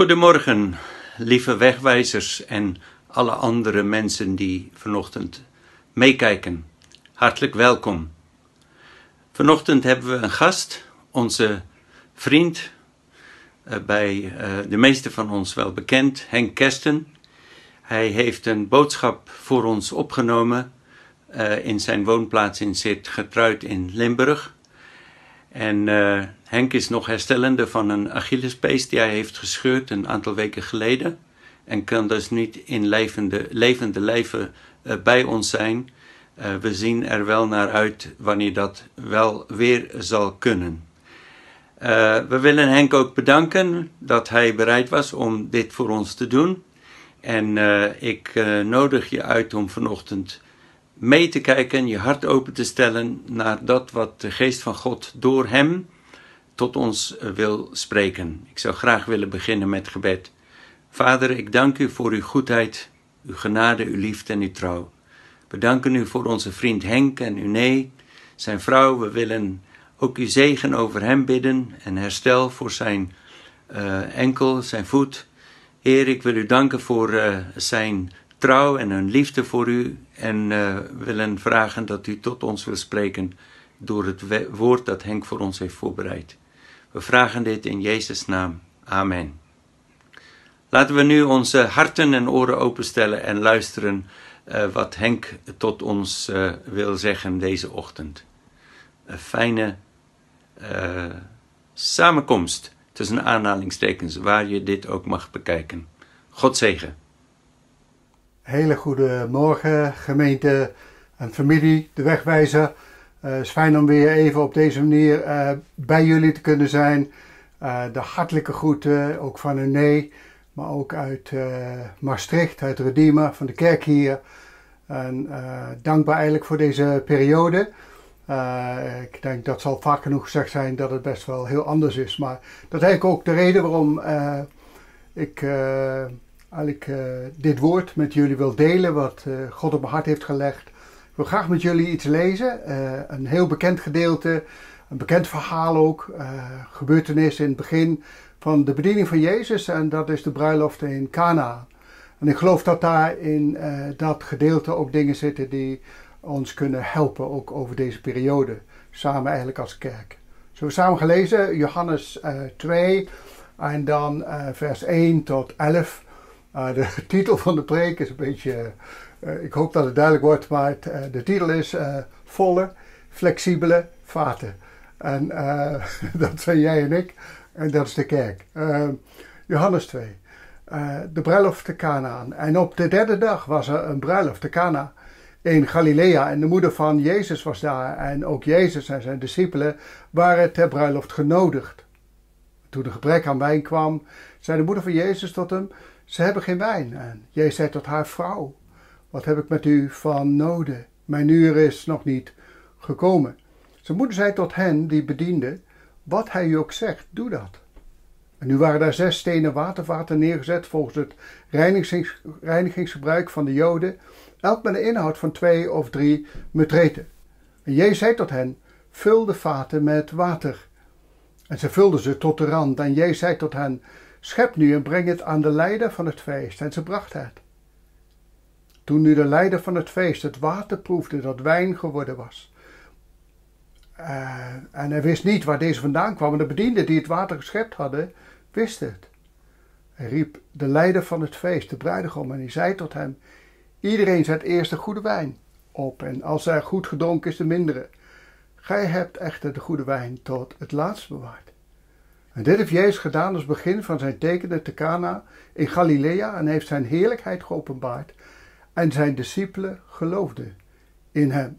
Goedemorgen, lieve wegwijzers en alle andere mensen die vanochtend meekijken. Hartelijk welkom. Vanochtend hebben we een gast, onze vriend, eh, bij eh, de meeste van ons wel bekend, Henk Kesten. Hij heeft een boodschap voor ons opgenomen uh, in zijn woonplaats in Sint-Getruid in Limburg. En Henk is nog herstellende van een Achillespees die hij heeft gescheurd een aantal weken geleden. En kan dus niet in levende, levende lijven uh, bij ons zijn. we zien er wel naar uit wanneer dat wel weer zal kunnen. we willen Henk ook bedanken dat hij bereid was om dit voor ons te doen. En ik nodig je uit om vanochtend mee te kijken, je hart open te stellen naar dat wat de geest van God door hem tot ons eh, wil spreken. Ik zou graag willen beginnen met gebed. Vader, ik dank u voor uw goedheid, uw genade, uw liefde en uw trouw. We danken u voor onze vriend Henk en uw nee, zijn vrouw. We willen ook uw zegen over hem bidden en herstel voor zijn uh, enkel, zijn voet. Heer, ik wil u danken voor uh, zijn trouw en een liefde voor u en uh, willen vragen dat u tot ons wil spreken door het woord dat Henk voor ons heeft voorbereid. We vragen dit in Jezus' naam. Amen. Laten we nu onze harten en oren openstellen en luisteren uh, wat Henk tot ons uh, wil zeggen deze ochtend. Een fijne samenkomst tussen aanhalingstekens waar je dit ook mag bekijken. God zegen. Hele goede morgen, gemeente en familie, de wegwijzer. Uh, het is fijn om weer even op deze manier uh, bij jullie te kunnen zijn. Uh, de hartelijke groeten, ook van nee, maar ook uit Maastricht, uit Redeemer, van de kerk hier. En dankbaar eigenlijk voor deze periode. ik denk dat zal vaak genoeg gezegd zijn dat het best wel heel anders is. Maar dat is eigenlijk ook de reden waarom ik eigenlijk dit woord met jullie wil delen, wat God op mijn hart heeft gelegd. Wil graag met jullie iets lezen, uh, een heel bekend gedeelte, een bekend verhaal ook, gebeurtenis in het begin van de bediening van Jezus en dat is de bruiloft in Cana. En ik geloof dat daar in dat gedeelte ook dingen zitten die ons kunnen helpen, ook over deze periode, samen eigenlijk als kerk. Zo samen gelezen, Johannes 2 en dan vers 1 tot 11. Uh, de titel van de preek is een beetje, uh, ik hoop dat het duidelijk wordt, maar uh, de titel is Volle, Flexibele Vaten. En dat zijn jij en ik, en dat is de kerk. Johannes 2. de bruiloft te Canaan. En op de derde dag was er een bruiloft te Cana in Galilea. En de moeder van Jezus was daar. En ook Jezus en zijn discipelen waren ter bruiloft genodigd. Toen er gebrek aan wijn kwam, zei de moeder van Jezus tot hem: ze hebben geen wijn. En jij zei tot haar vrouw, wat heb ik met u van noden? Mijn uur is nog niet gekomen. Zijn moeder zei tot hen die bedienden, wat hij u ook zegt, doe dat. En nu waren daar zes stenen watervaten neergezet volgens het reinigings, reinigingsgebruik van de Joden, elk met een inhoud van twee of drie metreten. En Jezus zei tot hen, vul de vaten met water. En ze vulden ze tot de rand. En Jezus zei tot hen, Schep nu en breng het aan de leider van het feest. En ze bracht het. Toen nu de leider van het feest het water proefde dat wijn geworden was. Uh, en hij wist niet waar deze vandaan kwam. En de bedienden die het water geschept hadden, wisten het. Hij riep de leider van het feest, de bruidegom, en hij zei tot hem: Iedereen zet eerst de goede wijn op, en als er goed gedronken is, de mindere. Gij hebt echter de goede wijn tot het laatst bewaard. En dit heeft Jezus gedaan als begin van zijn tekenen te Cana in Galilea en heeft zijn heerlijkheid geopenbaard. En zijn discipelen geloofden in hem.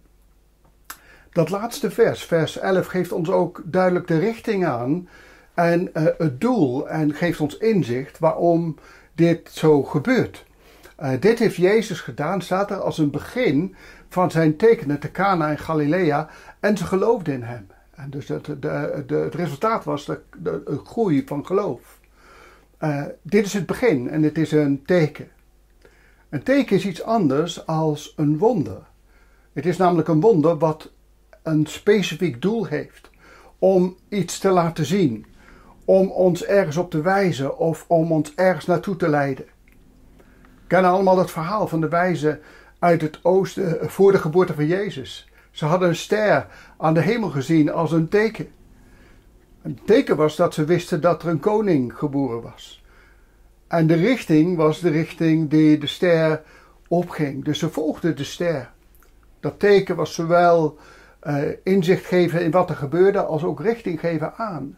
Dat laatste vers, vers 11, geeft ons ook duidelijk de richting aan en uh, het doel en geeft ons inzicht waarom dit zo gebeurt. Uh, dit heeft Jezus gedaan, staat er als een begin van zijn tekenen te Cana in Galilea en ze geloofden in hem. En dus het, de, het resultaat was de, groei van geloof. Uh, dit is het begin en het is een teken. Een teken is iets anders als een wonder. Het is namelijk een wonder wat een specifiek doel heeft om iets te laten zien, om ons ergens op te wijzen of om ons ergens naartoe te leiden. We kennen allemaal dat verhaal van de wijzen uit het oosten voor de geboorte van Jezus. Ze hadden een ster aan de hemel gezien als een teken. Een teken was dat ze wisten dat er een koning geboren was. En de richting was de richting die de ster opging. Dus ze volgden de ster. Dat teken was zowel uh, inzicht geven in wat er gebeurde als ook richting geven aan.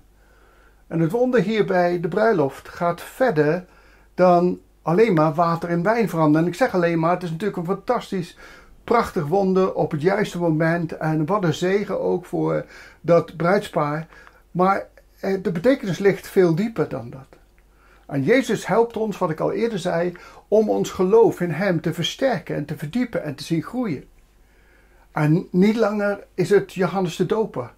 En het wonder hier bij de bruiloft gaat verder dan alleen maar water in wijn veranderen. En ik zeg alleen maar, het is natuurlijk een fantastisch, prachtig wonder op het juiste moment. En wat een zegen ook voor dat bruidspaar. Maar eh, de betekenis ligt veel dieper dan dat. En Jezus helpt ons, wat ik al eerder zei, om ons geloof in Hem te versterken en te verdiepen en te zien groeien. En niet langer is het Johannes de Doper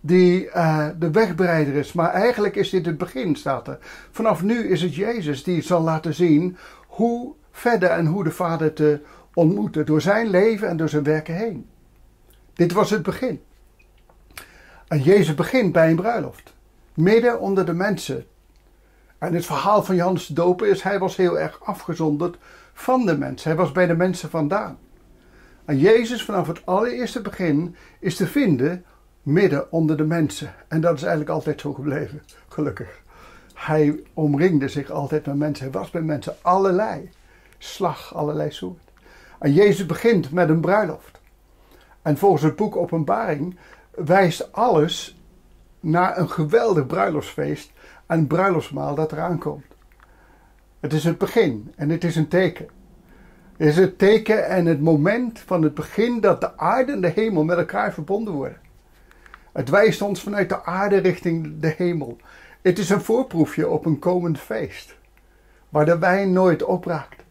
die uh, de wegbereider is. Maar eigenlijk is dit het begin, staat er. Vanaf nu is het Jezus die zal laten zien hoe verder en hoe de Vader te ontmoeten. Door zijn leven en door zijn werken heen. Dit was het begin. En Jezus begint bij een bruiloft. Midden onder de mensen. En het verhaal van Johannes de Doper is, hij was heel erg afgezonderd van de mensen. Hij was bij de mensen vandaan. En Jezus vanaf het allereerste begin is te vinden midden onder de mensen. En dat is eigenlijk altijd zo gebleven, gelukkig. Hij omringde zich altijd met mensen. Hij was bij mensen allerlei slag, allerlei soort. En Jezus begint met een bruiloft. En volgens het boek Openbaring wijst alles naar een geweldig bruiloftsfeest en bruiloftsmaal dat eraan komt. Het is het begin en het is een teken. Het is het teken en het moment van het begin dat de aarde en de hemel met elkaar verbonden worden. Het wijst ons vanuit de aarde richting de hemel. Het is een voorproefje op een komend feest. Waar de wijn nooit opraakt.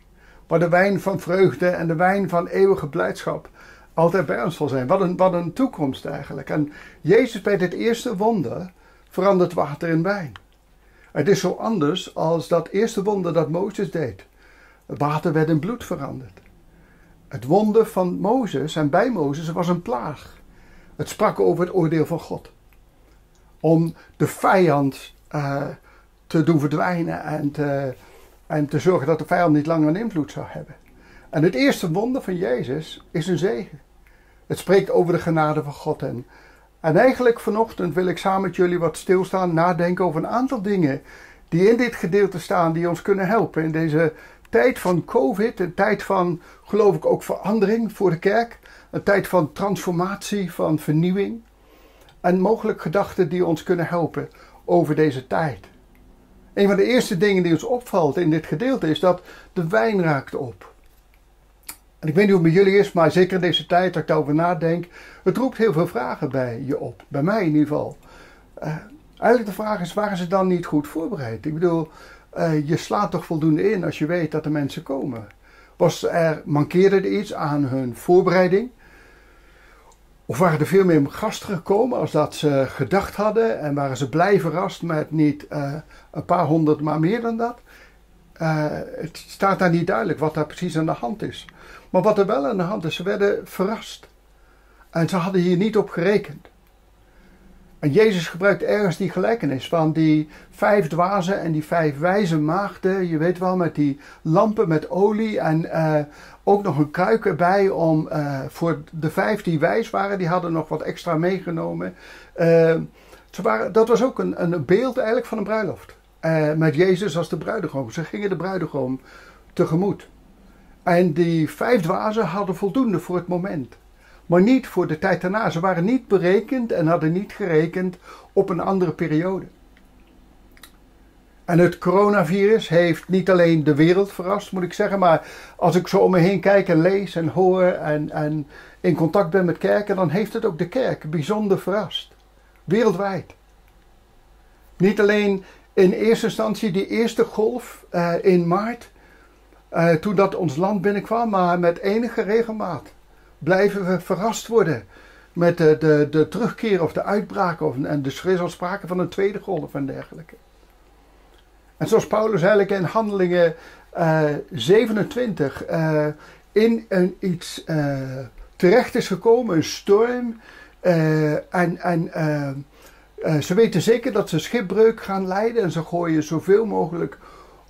Waar de wijn van vreugde en de wijn van eeuwige blijdschap altijd bij ons zal zijn. Wat een, wat een toekomst eigenlijk. En Jezus bij dit eerste wonder verandert water in wijn. Het is zo anders als dat eerste wonder dat Mozes deed. Water werd in bloed veranderd. Het wonder van Mozes en bij Mozes was een plaag. Het sprak over het oordeel van God. Om de vijand uh, te doen verdwijnen en te, en te zorgen dat de vijand niet langer een invloed zou hebben. En het eerste wonder van Jezus is een zegen. Het spreekt over de genade van God. En, en eigenlijk vanochtend wil ik samen met jullie wat stilstaan, nadenken over een aantal dingen die in dit gedeelte staan, die ons kunnen helpen in deze tijd van COVID, een tijd van, geloof ik, ook verandering voor de kerk. Een tijd van transformatie, van vernieuwing. En mogelijk gedachten die ons kunnen helpen over deze tijd. Een van de eerste dingen die ons opvalt in dit gedeelte is dat de wijn raakt op. En ik weet niet hoe het met jullie is, maar zeker in deze tijd dat ik daarover nadenk, het roept heel veel vragen bij je op. Bij mij in ieder geval. Uh, eigenlijk de vraag is, waren ze dan niet goed voorbereid? Ik bedoel, uh, je slaat toch voldoende in als je weet dat de mensen komen. Was er, mankeerde er iets aan hun voorbereiding? Of waren er veel meer gasten gekomen als dat ze gedacht hadden? En waren ze blij verrast met niet uh, een paar honderd, maar meer dan dat? Uh, het staat daar niet duidelijk wat daar precies aan de hand is. Maar wat er wel aan de hand is, ze werden verrast. En ze hadden hier niet op gerekend. En Jezus gebruikt ergens die gelijkenis van die vijf dwazen en die vijf wijze maagden. Je weet wel, met die lampen met olie en uh, ook nog een kruik erbij om uh, voor de vijf die wijs waren, die hadden nog wat extra meegenomen. Ze waren, dat was ook een, een beeld eigenlijk van een bruiloft. Met Jezus als de bruidegom. Ze gingen de bruidegom tegemoet. En die vijf dwazen hadden voldoende voor het moment maar niet voor de tijd daarna. Ze waren niet berekend en hadden niet gerekend op een andere periode. En het coronavirus heeft niet alleen de wereld verrast, moet ik zeggen, maar als ik zo om me heen kijk en lees en hoor en, en in contact ben met kerken, dan heeft het ook de kerk bijzonder verrast. Wereldwijd. Niet alleen in eerste instantie die eerste golf uh, in maart, uh, toen dat ons land binnenkwam, maar met enige regelmaat blijven we verrast worden met de, de, de terugkeer of de uitbraak of, en de er is sprake van een tweede golf en dergelijke. En zoals Paulus eigenlijk in Handelingen uh, 27 uh, in een iets terecht is gekomen, een storm, en, en Eh, ze weten zeker dat ze schipbreuk gaan leiden en ze gooien zoveel mogelijk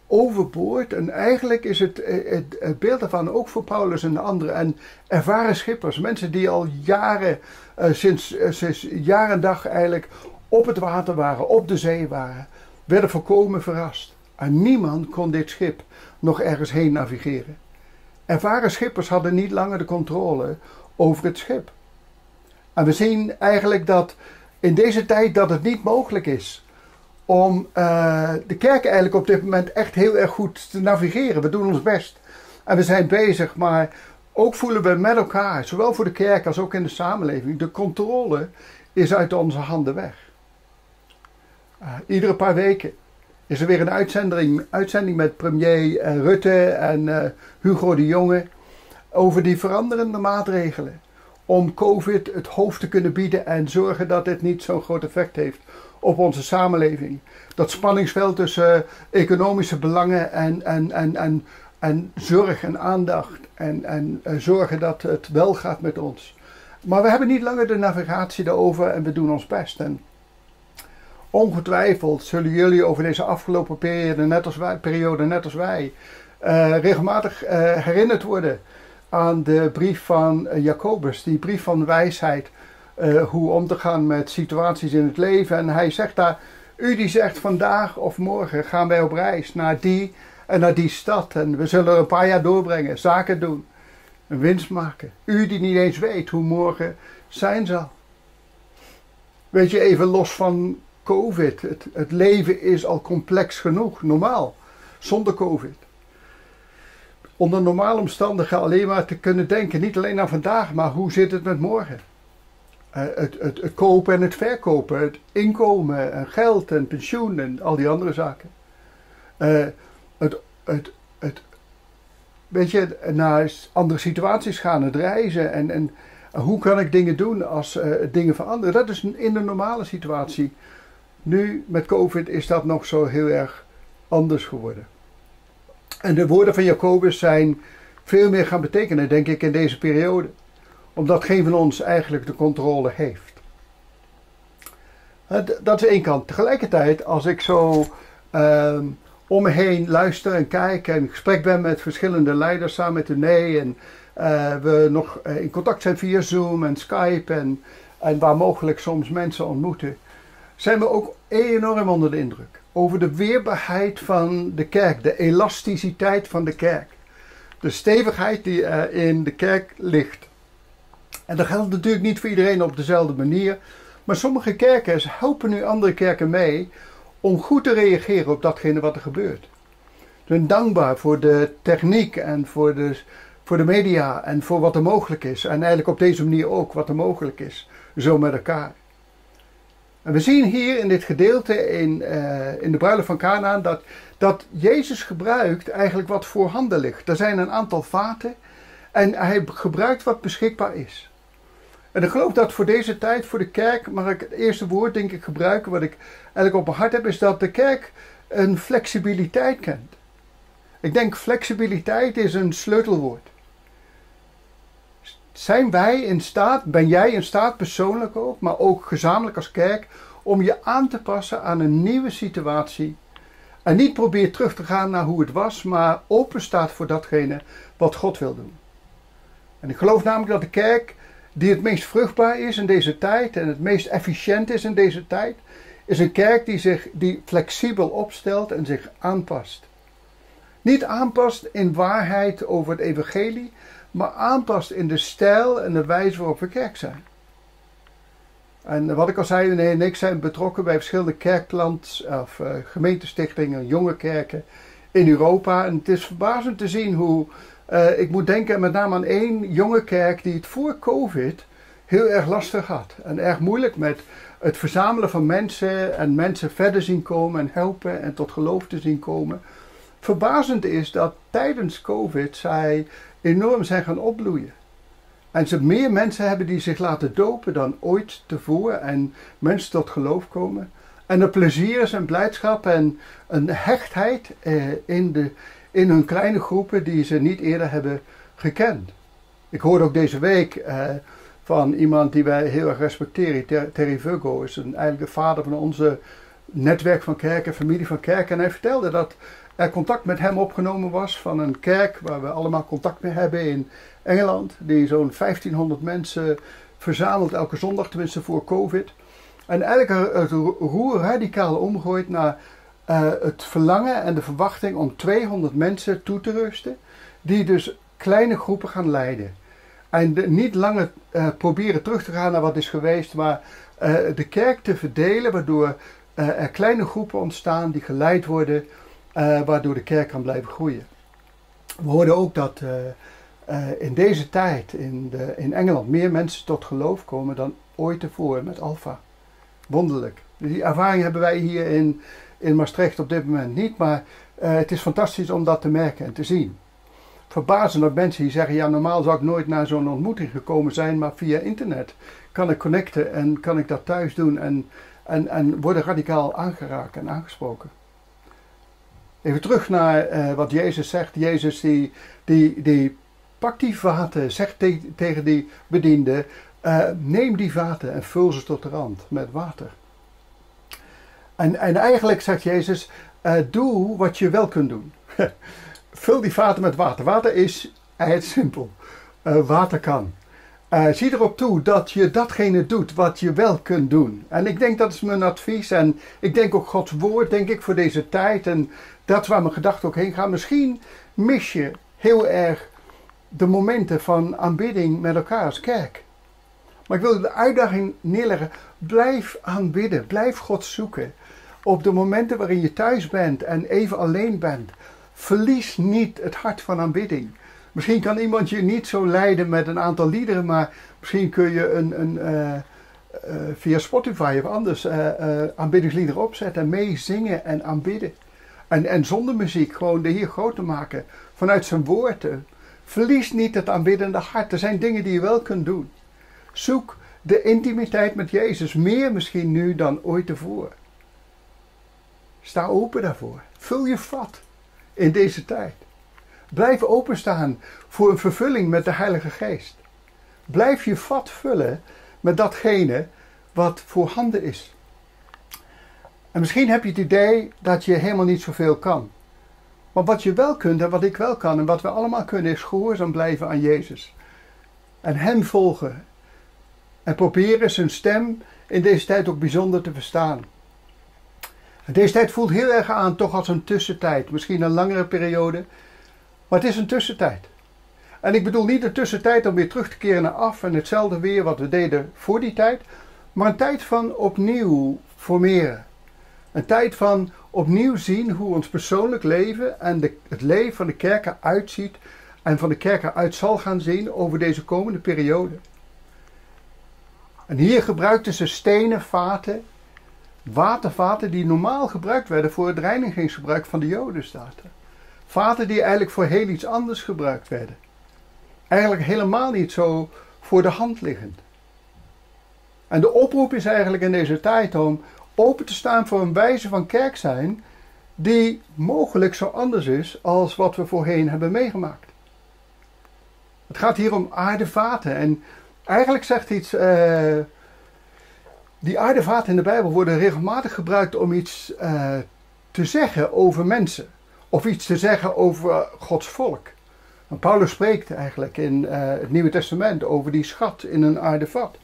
overboord. En eigenlijk is het, eh, het, beeld daarvan ook voor Paulus en de anderen. En ervaren schippers, mensen die al jaren, uh, sinds, sinds jaar en dag eigenlijk op het water waren, op de zee waren, werden volkomen verrast. En niemand kon dit schip nog ergens heen navigeren. Ervaren schippers hadden niet langer de controle over het schip. En we zien eigenlijk dat in deze tijd dat het niet mogelijk is om uh, de kerk eigenlijk op dit moment echt heel erg goed te navigeren. We doen ons best. En we zijn bezig, maar ook voelen we met elkaar, zowel voor de kerk als ook in de samenleving, de controle is uit onze handen weg. Uh, iedere paar weken is er weer een uitzending, uitzending met premier uh, Rutte en Hugo de Jonge over die veranderende maatregelen om COVID het hoofd te kunnen bieden en zorgen dat dit niet zo'n groot effect heeft op onze samenleving. Dat spanningsveld tussen eh, economische belangen en, en, en, en, en zorg en aandacht en, en uh, zorgen dat het wel gaat met ons. Maar we hebben niet langer de navigatie daarover en we doen ons best. En ongetwijfeld zullen jullie over deze afgelopen periode, net als wij, periode, net als wij uh, regelmatig herinnerd worden aan de brief van eh, Jacobus, die brief van wijsheid, uh, hoe om te gaan met situaties in het leven. En hij zegt daar, u die zegt vandaag of morgen gaan wij op reis naar die en naar die stad en we zullen er een paar jaar doorbrengen, zaken doen, een winst maken. U die niet eens weet hoe morgen zijn zal. Weet je, even los van COVID, het, het leven is al complex genoeg, normaal, zonder COVID onder normale omstandigheden alleen maar te kunnen denken. Niet alleen aan vandaag, maar hoe zit het met morgen? Uh, het, het, kopen en het verkopen, het inkomen en geld en pensioen en al die andere zaken. Uh, het, het, het, weet je, naar andere situaties gaan, het reizen en, en hoe kan ik dingen doen als uh, dingen veranderen. Dat is in de normale situatie. Nu met COVID is dat nog zo heel erg anders geworden. En de woorden van Jacobus zijn veel meer gaan betekenen, denk ik, in deze periode. Omdat geen van ons eigenlijk de controle heeft. Dat is één kant. Tegelijkertijd, als ik zo uh, om me heen luister en kijk en gesprek ben met verschillende leiders samen met René en uh, we nog eh, in contact zijn via Zoom en Skype en, en waar mogelijk soms mensen ontmoeten, zijn we ook enorm onder de indruk over de weerbaarheid van de kerk, de elasticiteit van de kerk. De stevigheid die er in de kerk ligt. En dat geldt natuurlijk niet voor iedereen op dezelfde manier, maar sommige kerken helpen nu andere kerken mee om goed te reageren op datgene wat er gebeurt. Ze zijn dankbaar voor de techniek en voor de, voor de media en voor wat er mogelijk is. En eigenlijk op deze manier ook wat er mogelijk is, zo met elkaar. En we zien hier in dit gedeelte in, uh, in de bruiloft van Canaan dat, dat Jezus gebruikt eigenlijk wat voorhanden ligt. Er zijn een aantal vaten en hij gebruikt wat beschikbaar is. En ik geloof dat voor deze tijd, voor de kerk, mag ik het eerste woord denk ik gebruiken wat ik eigenlijk op mijn hart heb, is dat de kerk een flexibiliteit kent. Ik denk flexibiliteit is een sleutelwoord. Zijn wij in staat, ben jij in staat persoonlijk ook, maar ook gezamenlijk als kerk, om je aan te passen aan een nieuwe situatie? En niet probeer terug te gaan naar hoe het was, maar open staat voor datgene wat God wil doen. En ik geloof namelijk dat de kerk die het meest vruchtbaar is in deze tijd en het meest efficiënt is in deze tijd, is een kerk die zich die flexibel opstelt en zich aanpast. Niet aanpast in waarheid over het evangelie, maar aanpast in de stijl en de wijze waarop we kerk zijn. En wat ik al zei, nee en ik zijn betrokken bij verschillende kerklands of uh, gemeentestichtingen, jonge kerken in Europa. En het is verbazend te zien hoe, uh, ik moet denken met name aan één jonge kerk die het voor COVID heel erg lastig had. En erg moeilijk met het verzamelen van mensen en mensen verder zien komen en helpen en tot geloof te zien komen. Verbazend is dat tijdens COVID zij enorm zijn gaan opbloeien. En ze meer mensen hebben die zich laten dopen dan ooit tevoren en mensen tot geloof komen. En er plezier is en blijdschap en een hechtheid eh, in, de, in hun kleine groepen die ze niet eerder hebben gekend. Ik hoorde ook deze week eh, van iemand die wij heel erg respecteren. Terry Virgo is een, eigenlijk de vader van onze netwerk van kerken, familie van kerken. En hij vertelde dat er contact met hem opgenomen was van een kerk waar we allemaal contact mee hebben in Engeland. Die zo'n 1500 mensen verzamelt elke zondag, tenminste voor COVID. En eigenlijk het roer radicaal omgooit naar uh, het verlangen en de verwachting om 200 mensen toe te rusten. Die dus kleine groepen gaan leiden. En de, niet langer uh, proberen terug te gaan naar wat is geweest, maar uh, de kerk te verdelen, waardoor er kleine groepen ontstaan die geleid worden, waardoor de kerk kan blijven groeien. We hoorden ook dat in deze tijd in, de, in Engeland meer mensen tot geloof komen dan ooit tevoren met Alpha. Wonderlijk. Die ervaring hebben wij hier in, in Maastricht op dit moment niet, maar het is fantastisch om dat te merken en te zien verbazen dat mensen die zeggen: ja, normaal zou ik nooit naar zo'n ontmoeting gekomen zijn, maar via internet kan ik connecten en kan ik dat thuis doen en, en, en worden radicaal aangeraakt en aangesproken. Even terug naar uh, wat Jezus zegt. Jezus die, die, die pakt die vaten, zegt te, tegen die bediende: uh, neem die vaten en vul ze tot de rand met water. En, en eigenlijk zegt Jezus: uh, doe wat je wel kunt doen. vul die vaten met water. Water is eigenlijk simpel. Uh, water kan. Uh, zie erop toe dat je datgene doet wat je wel kunt doen. En ik denk dat is mijn advies. En ik denk ook Gods woord, denk ik, voor deze tijd. En dat is waar mijn gedachten ook heen gaan. Misschien mis je heel erg de momenten van aanbidding met elkaar als kerk. Maar ik wil de uitdaging neerleggen. Blijf aanbidden. Blijf God zoeken. Op de momenten waarin je thuis bent en even alleen bent. Verlies niet het hart van aanbidding. Misschien kan iemand je niet zo leiden met een aantal liederen, maar misschien kun je een, een, uh, uh, via Spotify of anders uh, aanbiddingsliederen opzetten en mee zingen en aanbidden. En, en zonder muziek gewoon de Heer groot te maken vanuit zijn woorden. Verlies niet het aanbiddende hart. Er zijn dingen die je wel kunt doen. Zoek de intimiteit met Jezus, meer misschien nu dan ooit tevoren. Sta open daarvoor. Vul je vat in deze tijd. Blijf openstaan voor een vervulling met de Heilige Geest. Blijf je vat vullen met datgene wat voorhanden is. En misschien heb je het idee dat je helemaal niet zoveel kan. Maar wat je wel kunt en wat ik wel kan en wat we allemaal kunnen is gehoorzaam blijven aan Jezus. En Hem volgen. En proberen zijn stem in deze tijd ook bijzonder te verstaan. Deze tijd voelt heel erg aan toch als een tussentijd. Misschien een langere periode. Maar het is een tussentijd. En ik bedoel niet een tussentijd om weer terug te keren naar af en hetzelfde weer wat we deden voor die tijd. Maar een tijd van opnieuw formeren. Een tijd van opnieuw zien hoe ons persoonlijk leven en de, het leven van de kerken uitziet. En van de kerken uit zal gaan zien over deze komende periode. En hier gebruikten ze stenen vaten watervaten die normaal gebruikt werden voor het reinigingsgebruik van de Joden staat Vaten die eigenlijk voor heel iets anders gebruikt werden. Eigenlijk helemaal niet zo voor de hand liggend. En de oproep is eigenlijk in deze tijd om open te staan voor een wijze van kerk zijn die mogelijk zo anders is als wat we voorheen hebben meegemaakt. Het gaat hier om aardevaten en eigenlijk zegt iets uh, die aardevaten in de Bijbel worden regelmatig gebruikt om iets uh, te zeggen over mensen. Of iets te zeggen over Gods volk. Paulus spreekt eigenlijk in uh, het Nieuwe Testament over die schat in een aardevat.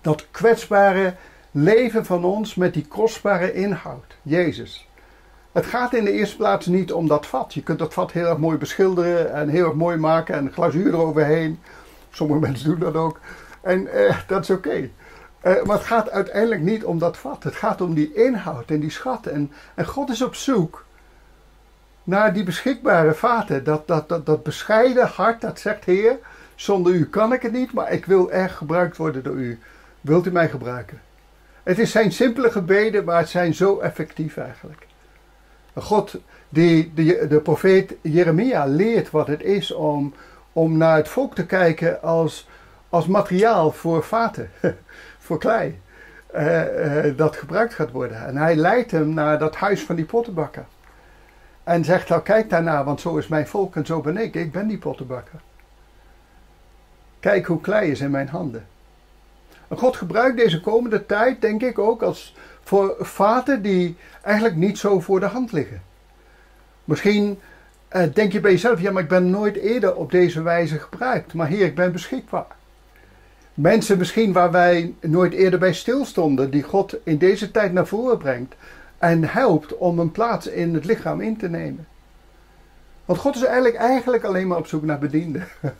Dat kwetsbare leven van ons met die kostbare inhoud, Jezus. Het gaat in de eerste plaats niet om dat vat. Je kunt dat vat heel erg mooi beschilderen en heel erg mooi maken en glazuur eroverheen. Sommige mensen doen dat ook. En uh, dat is oké. Uh, maar het gaat uiteindelijk niet om dat vat. Het gaat om die inhoud en die schatten. En, en God is op zoek naar die beschikbare vaten. Dat, dat, dat, dat bescheiden hart dat zegt: Heer, zonder u kan ik het niet, maar ik wil erg gebruikt worden door u. Wilt u mij gebruiken? Het is zijn simpele gebeden, maar het zijn zo effectief eigenlijk. God, die, die, de profeet Jeremia leert wat het is om, om naar het volk te kijken als, als materiaal voor vaten. voor klei. Uh, uh, dat gebruikt gaat worden. En hij leidt hem naar dat huis van die pottenbakker. En zegt nou kijk daarna, want zo is mijn volk en zo ben ik. Ik ben die pottenbakker. Kijk hoe klei is in mijn handen. En God gebruikt deze komende tijd, denk ik, ook als voor vaten die eigenlijk niet zo voor de hand liggen. Misschien uh, denk je bij jezelf, ja, maar ik ben nooit eerder op deze wijze gebruikt. Maar Heer, ik ben beschikbaar. Mensen misschien waar wij nooit eerder bij stilstonden, die God in deze tijd naar voren brengt en helpt om een plaats in het lichaam in te nemen. Want God is eigenlijk, eigenlijk alleen maar op zoek naar bedienden.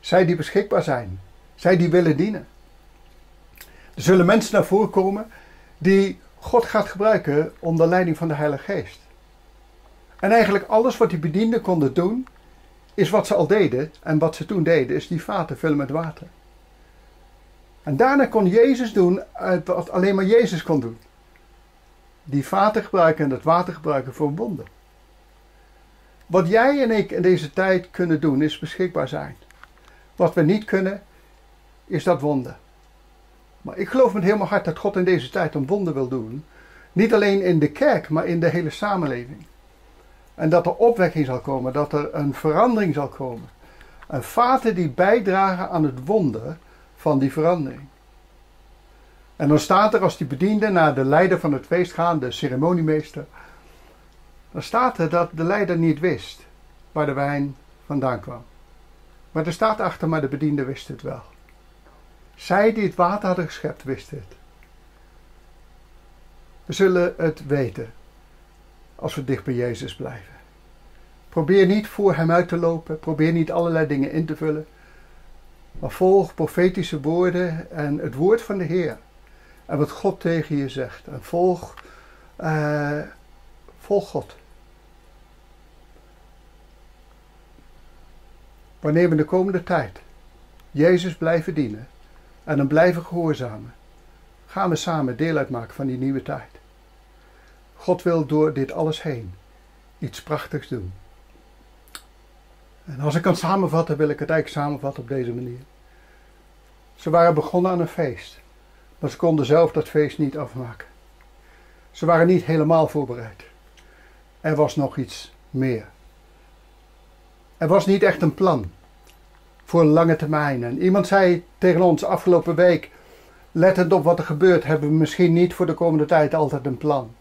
Zij die beschikbaar zijn. Zij die willen dienen. Er zullen mensen naar voren komen die God gaat gebruiken onder leiding van de Heilige Geest. En eigenlijk alles wat die bedienden konden doen, is wat ze al deden. En wat ze toen deden, is die vaten vullen met water. En daarna kon Jezus doen wat alleen maar Jezus kon doen. Die vaten gebruiken en het water gebruiken voor wonder. Wat jij en ik in deze tijd kunnen doen, is beschikbaar zijn. Wat we niet kunnen, is dat wonder. Maar ik geloof met heel mijn hart dat God in deze tijd een wonder wil doen. Niet alleen in de kerk, maar in de hele samenleving. En dat er opwekking zal komen, dat er een verandering zal komen. Een vaten die bijdragen aan het wonder van die verandering. En dan staat er als die bediende naar de leider van het feest gaan, de ceremoniemeester. Dan staat er dat de leider niet wist waar de wijn vandaan kwam. Maar er staat achter, maar de bediende wist het wel. Zij die het water hadden geschept, wisten het. We zullen het weten als we dicht bij Jezus blijven. Probeer niet voor Hem uit te lopen. Probeer niet allerlei dingen in te vullen. Maar volg profetische woorden en het woord van de Heer. En wat God tegen je zegt. En volg, uh, volg God. Wanneer we de komende tijd Jezus blijven dienen en hem blijven gehoorzamen, gaan we samen deel uitmaken van die nieuwe tijd. God wil door dit alles heen iets prachtigs doen. En als ik kan samenvatten, wil ik het eigenlijk samenvatten op deze manier. Ze waren begonnen aan een feest, maar ze konden zelf dat feest niet afmaken. Ze waren niet helemaal voorbereid. Er was nog iets meer. Er was niet echt een plan voor lange termijn. En iemand zei tegen ons afgelopen week: lettend op wat er gebeurt, hebben we misschien niet voor de komende tijd altijd een plan.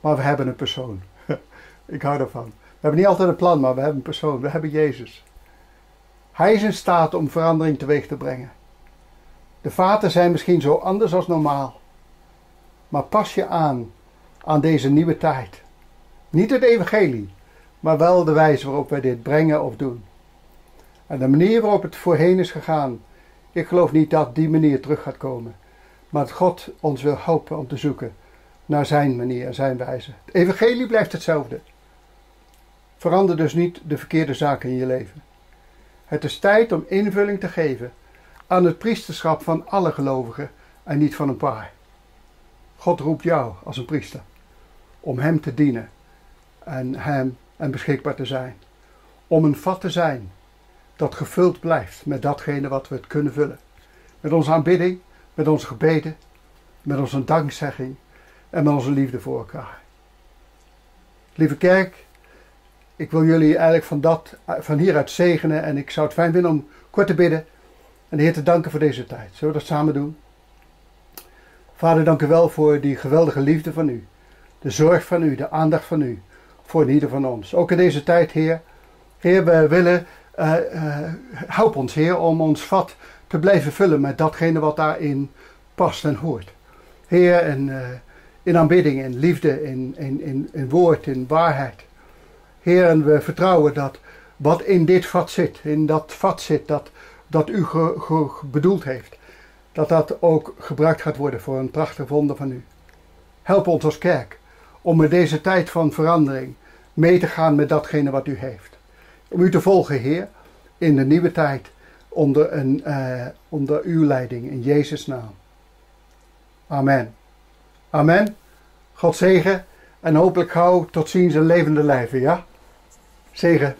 Maar we hebben een persoon. Ik hou ervan. We hebben niet altijd een plan, maar we hebben een persoon. We hebben Jezus. Hij is in staat om verandering teweeg te brengen. De vaten zijn misschien zo anders als normaal. Maar pas je aan aan deze nieuwe tijd. Niet het evangelie, maar wel de wijze waarop wij dit brengen of doen. En de manier waarop het voorheen is gegaan, ik geloof niet dat die manier terug gaat komen. Maar dat God ons wil helpen om te zoeken naar zijn manier en zijn wijze. Het evangelie blijft hetzelfde. Verander dus niet de verkeerde zaken in je leven. Het is tijd om invulling te geven aan het priesterschap van alle gelovigen en niet van een paar. God roept jou als een priester om Hem te dienen en Hem en beschikbaar te zijn. Om een vat te zijn dat gevuld blijft met datgene wat we het kunnen vullen. Met onze aanbidding, met onze gebeden, met onze dankzegging en met onze liefde voor elkaar. Lieve kerk, ik wil jullie eigenlijk van, dat, van hieruit zegenen en ik zou het fijn vinden om kort te bidden en de Heer te danken voor deze tijd. Zullen we dat samen doen? Vader, dank u wel voor die geweldige liefde van u. De zorg van u, de aandacht van u voor ieder van ons. Ook in deze tijd, Heer. Heer, we willen, uh, help ons, Heer, om ons vat te blijven vullen met datgene wat daarin past en hoort. Heer, en, uh, in aanbidding, in liefde, in, in, in, in woord, in waarheid. Heer, en we vertrouwen dat wat in dit vat zit, in dat vat zit, dat, dat u ge, bedoeld heeft, dat dat ook gebruikt gaat worden voor een prachtig wonder van u. Help ons als kerk om in deze tijd van verandering mee te gaan met datgene wat u heeft. Om u te volgen, Heer, in de nieuwe tijd onder, een, uh, onder uw leiding in Jezus' naam. Amen. Amen. God zegen en hopelijk gauw tot ziens en levende lijven, ja? Zegen.